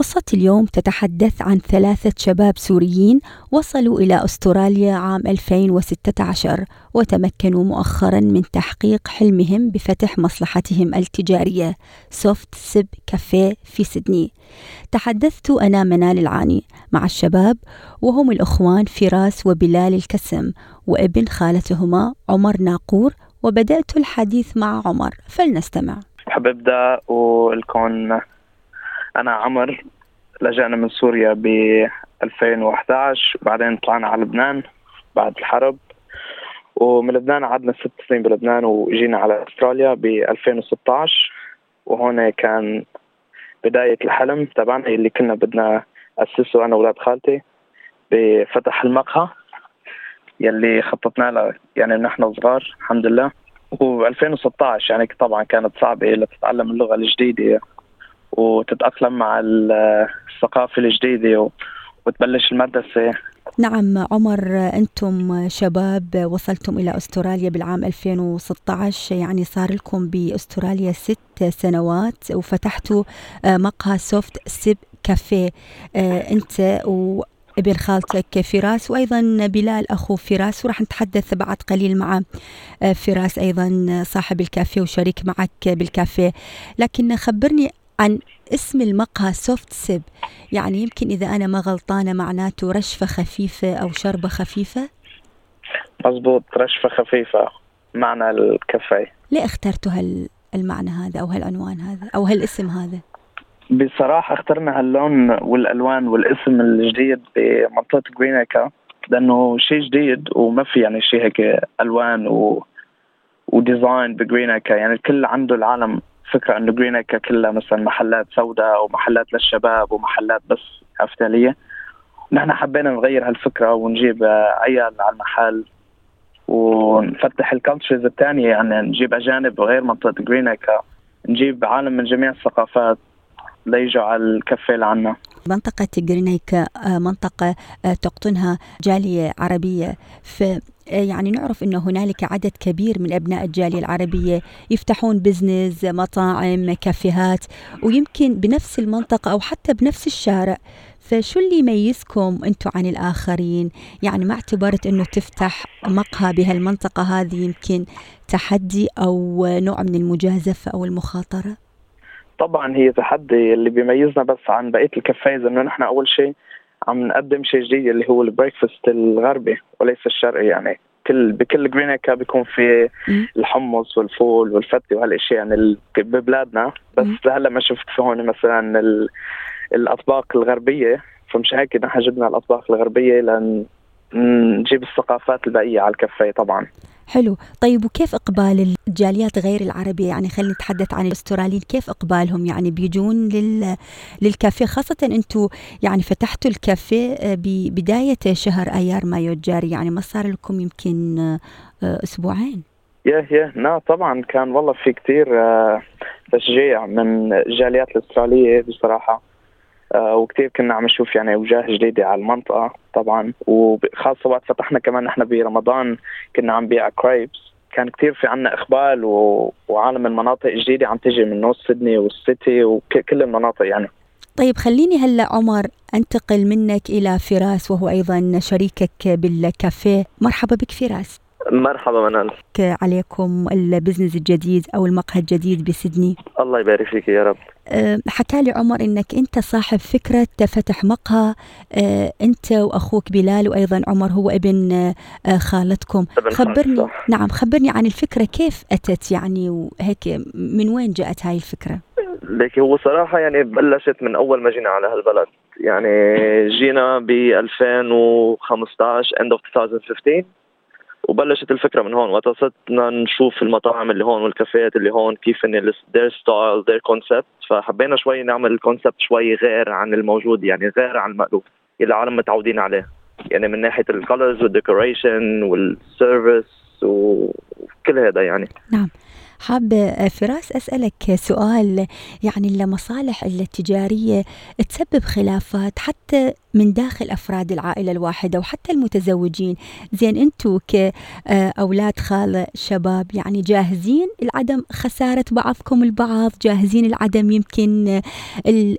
قصة اليوم تتحدث عن ثلاثة شباب سوريين وصلوا إلى أستراليا عام 2016 وتمكنوا مؤخرا من تحقيق حلمهم بفتح مصلحتهم التجارية Soft Sip Cafe في سيدني. تحدثت أنا منال العاني مع الشباب وهم الأخوان فراس وبلال الكسم وابن خالتهما عمر ناقور وبدأت الحديث مع عمر. فلنستمع. بحب ابدا والكون أنا عمر لجأنا من سوريا ب 2011 بعدين طلعنا على لبنان بعد الحرب. ومن لبنان قعدنا ست سنين بلبنان وجينا على أستراليا ب 2016 وهون كان بداية الحلم تبعنا اللي كنا بدنا أسسه أنا وأولاد خالتي بفتح المقهى يلي خططنا له. يعني نحن صغار الحمد لله. و 2016 يعني طبعا كانت صعبة لتتعلم اللغة الجديدة. وتتأقلم مع الثقافة الجديدة وتبلش المدرسة. نعم عمر أنتم شباب وصلتم إلى أستراليا بالعام 2016 يعني صار لكم بأستراليا ست سنوات وفتحتوا مقهى Soft Sip Cafe. أنت و ابن خالتك فراس وأيضا بلال أخو فراس وراح نتحدث بعد قليل مع فراس أيضا صاحب الكافيه وشريك معك بالكافيه. لكن خبرني عن اسم المقهى Soft Sip يعني يمكن إذا أنا ما غلطانة معناته رشفة خفيفة أو شربة خفيفة؟ مزبوط رشفة خفيفة معنى الكافيه ليه اخترتوا هالمعنى هذا أو هالعنوان هذا أو هالاسم هذا؟ بصراحة اخترنا هاللون والألوان والاسم الجديد بمنطقة جرينيكا لأنه شيء جديد وما في يعني شيء هيك ألوان و و design بجرينيكا يعني الكل عنده العالم فكرة إنه جرينيكا كلها مثلا محلات سوداء ومحلات للشباب ومحلات بس كافتاليه نحن حبينا نغير هالفكرة ونجيب عيال على المحل ونفتح ال cultures الثانية يعني نجيب أجانب غير منطقة جرينيكا نجيب عالم من جميع الثقافات ليجوا على الكافيه لعنا منطقة جرينيكا منطقة تقطنها جالية عربية. في يعني نعرف أنه هنالك عدد كبير من أبناء الجالية العربية يفتحون business مطاعم كافيهات ويمكن بنفس المنطقة أو حتى بنفس الشارع. فشو اللي يميزكم أنتم عن الآخرين؟ يعني ما اعتبرت أنه تفتح مقهى بهالمنطقة هذه يمكن تحدي أو نوع من المجازفة أو المخاطرة؟ طبعا هي تحدي اللي بيميزنا بس عن بقية ال cafes إنه نحن أول شيء عم نقدم شيء جديد اللي هو ال breakfast الغربي وليس الشرقي يعني كل بكل جرينيكا بيكون في الحمص والفول والفتة وهالأشياء يعني ببلادنا. بس لهلا ما شفت في هون مثلا الأطباق الغربية فمش هيك نحن جبنا الأطباق الغربية لأن نجيب الثقافات الباقيه على الكافيه طبعا. حلو. طيب وكيف إقبال الجاليات غير العربية؟ يعني خلينا نتحدث عن الأستراليين كيف إقبالهم؟ يعني بيجون لل... للكافيه خاصة أنتم يعني فتحتوا الكافيه ببداية شهر أيار مايو الجاري. يعني ما صار لكم يمكن أسبوعين؟ يا يا. لا طبعا كان والله في كتير تشجيع من الجاليات الأسترالية بصراحة. آه وكثير كنا عم نشوف يعني أوجه جديدة على المنطقة طبعا. وخاصة وقت فتحنا كمان نحن برمضان كنا عم بيع crepes كان كثير في عنا إقبال و... وعالم المناطق الجديدة عم تجي من نورث سيدني والسيتي وكل المناطق يعني. طيب خليني هلأ عمر أنتقل منك إلى فراس وهو أيضا شريكك بالكافيه. مرحبا بك فراس. مرحبا منال. عليكم البزنس الجديد أو المقهى الجديد بسيدني الله يبارك فيك يا رب. حكى لي عمر إنك أنت صاحب فكرة فتح مقهى. أنت وأخوك بلال وأيضا عمر هو ابن خالتكم. خبرني صح. نعم خبرني عن الفكرة كيف أتت يعني وهيك من وين جاءت هاي الفكرة؟ ليك هو صراحة يعني بلشت من أول ما جينا على هالبلد. يعني جينا ب 2015 end of 2015 وبلشت الفكرة من هون. وقت صرنا نشوف المطاعم اللي هون والكافيهات اللي هون كيف ان their style their concept. فحبينا شوي نعمل ال concept شوي غير عن الموجود يعني غير عن المألوف اللي العالم متعودين عليه. يعني من ناحية ال colors وال decoration وال service وكل هذا يعني. نعم. حابة فراس أسألك سؤال يعني المصالح التجارية تسبب خلافات حتى من داخل أفراد العائلة الواحدة وحتى المتزوجين. زين أنتوا كأولاد خالة شباب يعني جاهزين لعدم خسارة بعضكم البعض؟ جاهزين لعدم يمكن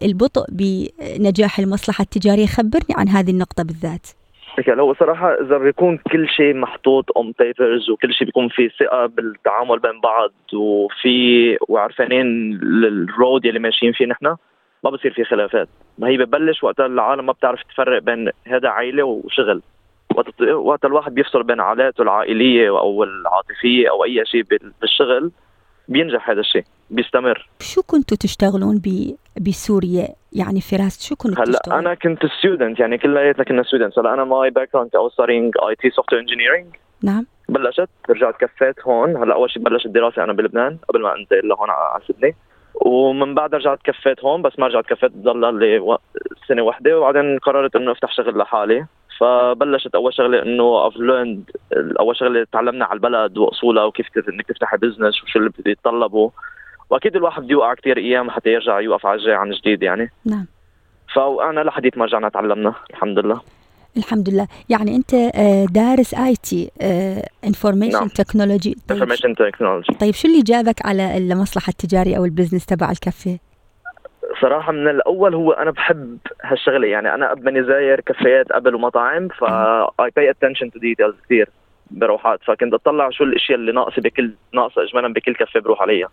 البطء بنجاح المصلحة التجارية؟ خبرني عن هذه النقطة بالذات. هلا هو صراحة إذا بيكون كل شيء محطوط on papers وكل شيء بيكون في ثقة بالتعامل بين بعض وفي وعرفانين ال road اللي ماشيين فيه نحن ما بصير في خلافات. ما هي ببلش وقت العالم ما بتعرف تفرق بين هذا عائله وشغل. وقت الواحد بيفصل بين علاقاته العائلية أو العاطفية أو أي شيء بالشغل بينجح هذا الشيء بيستمر. شو كنتوا تشتغلون بسوريا؟ يعني فراس شو كنت هلا تشتغل؟ أنا كنت student يعني كلياتنا كنا students هلا أنا my background is studying IT software engineering نعم. بلشت رجعت كفيت هون. هلا أول شيء بلشت دراسه أنا بلبنان قبل ما انتقل لهون على سيدني. ومن بعد رجعت كفيت هون بس ما رجعت كفيت ضل لي سنة واحدة وبعدين قررت إنه أفتح شغل لحالي. فبلشت أول شغلة إنه I've learned أول شغلة تعلمنا على البلد وأصولها وكيف إنك تفتح business وشو اللي بيتطلبه وأكيد الواحد بده يوقع كثير أيام حتى يرجع يوقف على عن جديد يعني. نعم. فانا لحديت ما رجعنا تعلمنا الحمد لله. الحمد لله. يعني أنت آه، دارس IT information نعم. technology information technology طيب شو اللي جابك على المصلحة التجارية أو ال business تبع الكافيه؟ صراحة من الأول هو أنا بحب هالشغلة. يعني أنا قبل ما زاير كافيات قبل ومطاعم ف I pay attention to details كثير بروحات. فكنت أطلع شو الأشياء اللي ناقصة بكل ناقصة إجمالا بكل كافيه بروح عليها.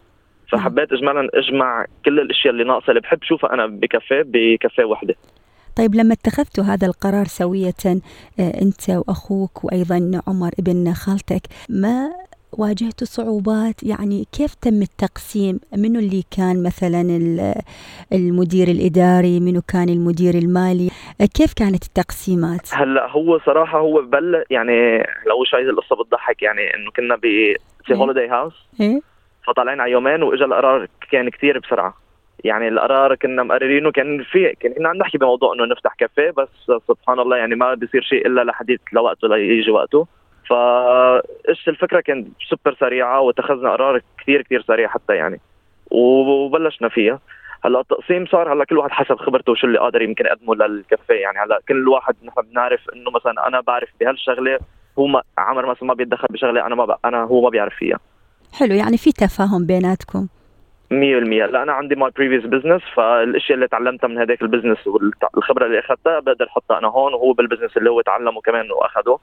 فحبيت إجمالا أجمع كل الأشياء اللي ناقصة اللي بحب شوفها أنا بكافيه بكافيه وحدة. طيب لما اتخذتوا هذا القرار سوية آه، أنت وأخوك وأيضا عمر ابن خالتك ما واجهتوا صعوبات؟ يعني كيف تم التقسيم؟ منو اللي كان مثلا ال- المدير الإداري؟ منو كان المدير المالي؟ آه، كيف كانت التقسيمات؟ هلأ هو صراحة هو بل يعني لو شوي القصة بتضحك يعني إنه كنا ب في. هوليداي هاوس إيه؟ فطالعين على يومين واجى القرار كان كثير بسرعة. يعني القرار كنا مقررينه كان في كنا عم نحكي بموضوع إنه نفتح كافيه بس سبحان الله يعني ما بيصير شيء إلا لحديت لوقته ليجي وقته. فايش الفكرة؟ كانت سوبر سريعة واتخذنا قرار كثير كثير سريع حتى يعني. وبلشنا فيها. هلأ التقسيم صار هلأ كل واحد حسب خبرته وشو اللي قادر يمكن يقدمه للكافيه. يعني هلأ كل واحد نحن بنعرف إنه مثلا أنا بعرف بهالشغلة هو ما عمر مثلا ما بيتدخل بشغلة أنا ما. أنا هو ما بيعرف فيها. حلو يعني في تفاهم بيناتكم. 100% لا أنا عندي my previous business فالاشياء اللي تعلمتها من هذاك ال business والخبره اللي أخذتها بقدر أحطها أنا هون وهو بال business اللي هو تعلمه كمان وأخذه.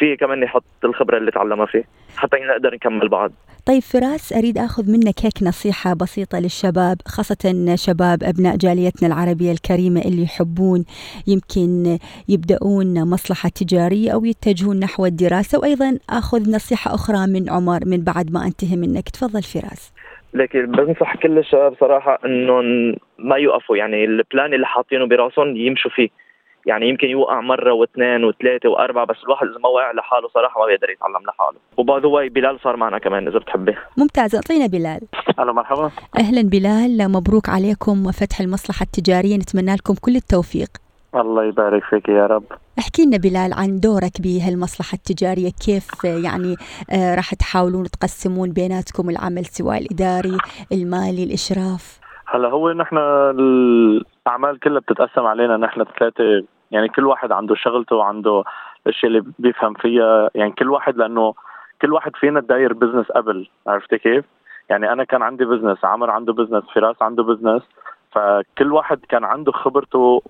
في كمان يحط الخبرة اللي تعلمها فيه حتى نقدر نكمل بعض طيب فراس أريد أخذ منك هيك نصيحة بسيطة للشباب خاصة شباب أبناء جاليتنا العربية الكريمة اللي يحبون يمكن يبدأون مصلحة تجارية أو يتجهون نحو الدراسة. وأيضا أخذ نصيحة أخرى من عمر من بعد ما أنتهي منك. تفضل فراس. لكن بنصح كل الشباب صراحة إنهم ما يوقفوا يعني البلان اللي حاطينه براسهم يمشوا فيه. يعني يمكن يوقع مرة واثنين وثلاثة وأربعة بس الواحد إذا ما وقع لحاله صراحة ما بيقدر يتعلم لحاله. وباي ذا بلال صار معنا كمان إذا بتحبي ممتاز أعطينا بلال. هلا مرحبا. أهلا بلال مبروك عليكم فتح المصلحة التجارية نتمنى لكم كل التوفيق. الله يبارك فيك يا رب. احكي لنا بلال عن دورك بهالمصلحة التجارية كيف آه، يعني آه، راح تحاولون تقسمون بيناتكم العمل سواء الإداري المالي الإشراف؟ هلا هو نحن الأعمال كلها بتتقسم علينا نحن ثلاثة يعني كل واحد عنده شغلته وعنده الأشياء اللي بيفهم فيها. يعني كل واحد لأنه كل واحد فينا داير business قبل. عرفتي كيف؟ يعني أنا كان عندي business عمر عنده business فراس عنده business فكل واحد كان عنده خبرته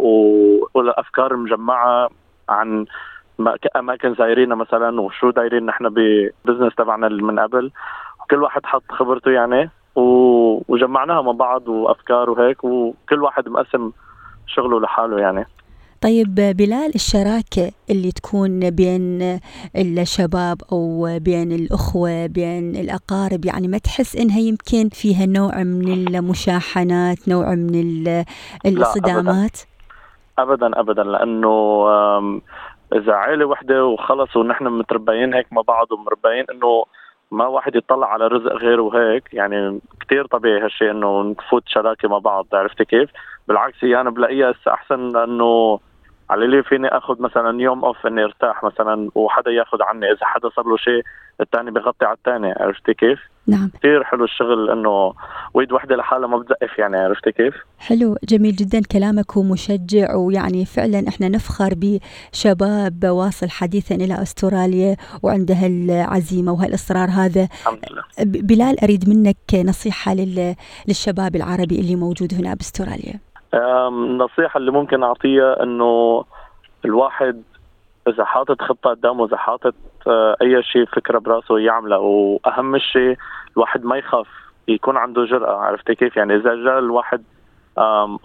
والأفكار مجمعة عن ما- اماكن زايرينها مثلا وشو دايرين نحن ب business تبعنا من قبل. وكل واحد حط خبرته يعني وجمعناها مع بعض وأفكار وهيك. وكل واحد مقسم شغله لحاله يعني. طيب بلال الشراكة اللي تكون بين الشباب أو بين الأخوة بين الأقارب يعني ما تحس إنها يمكن فيها نوع من المشاحنات نوع من ال- الصدامات ابدا لأنه آم، إذا عائله وحدة وخلص ونحن متربيين هيك مع بعض ومربيين إنه ما واحد يطلع على رزق غيره وهيك يعني كتير طبيعي هالشيء إنه نفوت شراكة مع بعض عرفتي كيف؟ بالعكس هي أنا بلاقيها هسه أحسن لأنه على اللي فيني أخذ مثلا يوم أوف إني ارتاح مثلا وحدا ياخذ عني إذا حدا صار له شيء الثاني بغطي على الثاني عرفتي كيف؟ نعم كثير حلو الشغل إنه ويد وحدة لحالها ما بتزقف يعني عرفتي كيف؟ حلو جميل جدا كلامك ومشجع ويعني فعلا إحنا نفخر بشباب واصل حديثا إلى أستراليا وعنده العزيمه وهالإصرار هذا الحمد لله بلال أريد منك نصيحة لل- للشباب العربي اللي موجود هنا بأستراليا أم، النصيحة اللي ممكن أعطيها إنه الواحد إذا حاطط خطة قدامه إذا حاطط آه، أي شيء فكرة براسه يعملها وأهم شيء الواحد ما يخاف يكون عنده جرأة عرفتي كيف؟ يعني إذا جاء الواحد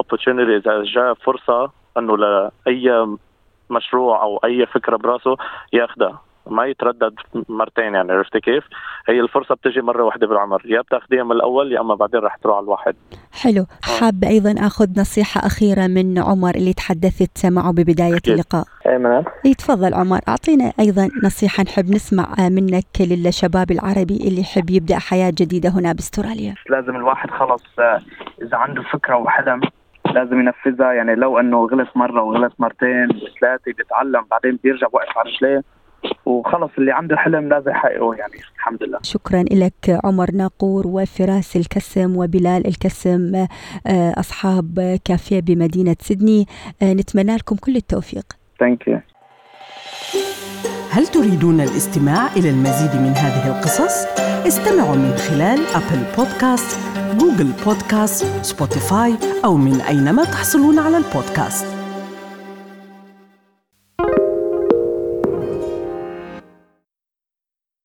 opportunity إذا جاء فرصة إنه لأي مشروع أو أي فكرة براسه ياخدها. ما يتردد مرتين يعني عرفتي كيف؟ هي الفرصة بتجي مرة واحدة بالعمر يا بتاخديها من الأول يا أما بعدين رح تروح على الواحد. حلو. حابة أيضا أخذ نصيحة أخيرة من عمر اللي تحدثت معه ببداية أكيد. اللقاء. إيه منال؟ إي تفضل عمر. أعطينا أيضا نصيحة نحب نسمع منك للشباب العربي اللي يحب يبدأ حياة جديدة هنا باستراليا. لازم الواحد خلص آه، إذا عنده فكرة وحلم لازم ينفذها. يعني لو إنه غلط مرة وغلط مرتين وثلاثه بيتعلم بعدين بيرجع واقف على رجليه. وخلص اللي عنده حلم لازم يحققه يعني الحمد لله. شكرا لك عمر ناقور وفراس الكسم وبلال الكسم آه، أصحاب كافيه بمدينة سيدني. آه، نتمنى لكم كل التوفيق. thank you هل تريدون الاستماع إلى المزيد من هذه القصص؟ استمعوا من خلال Apple Podcast، Google Podcast، Spotify أو من أينما تحصلون على البودكاست.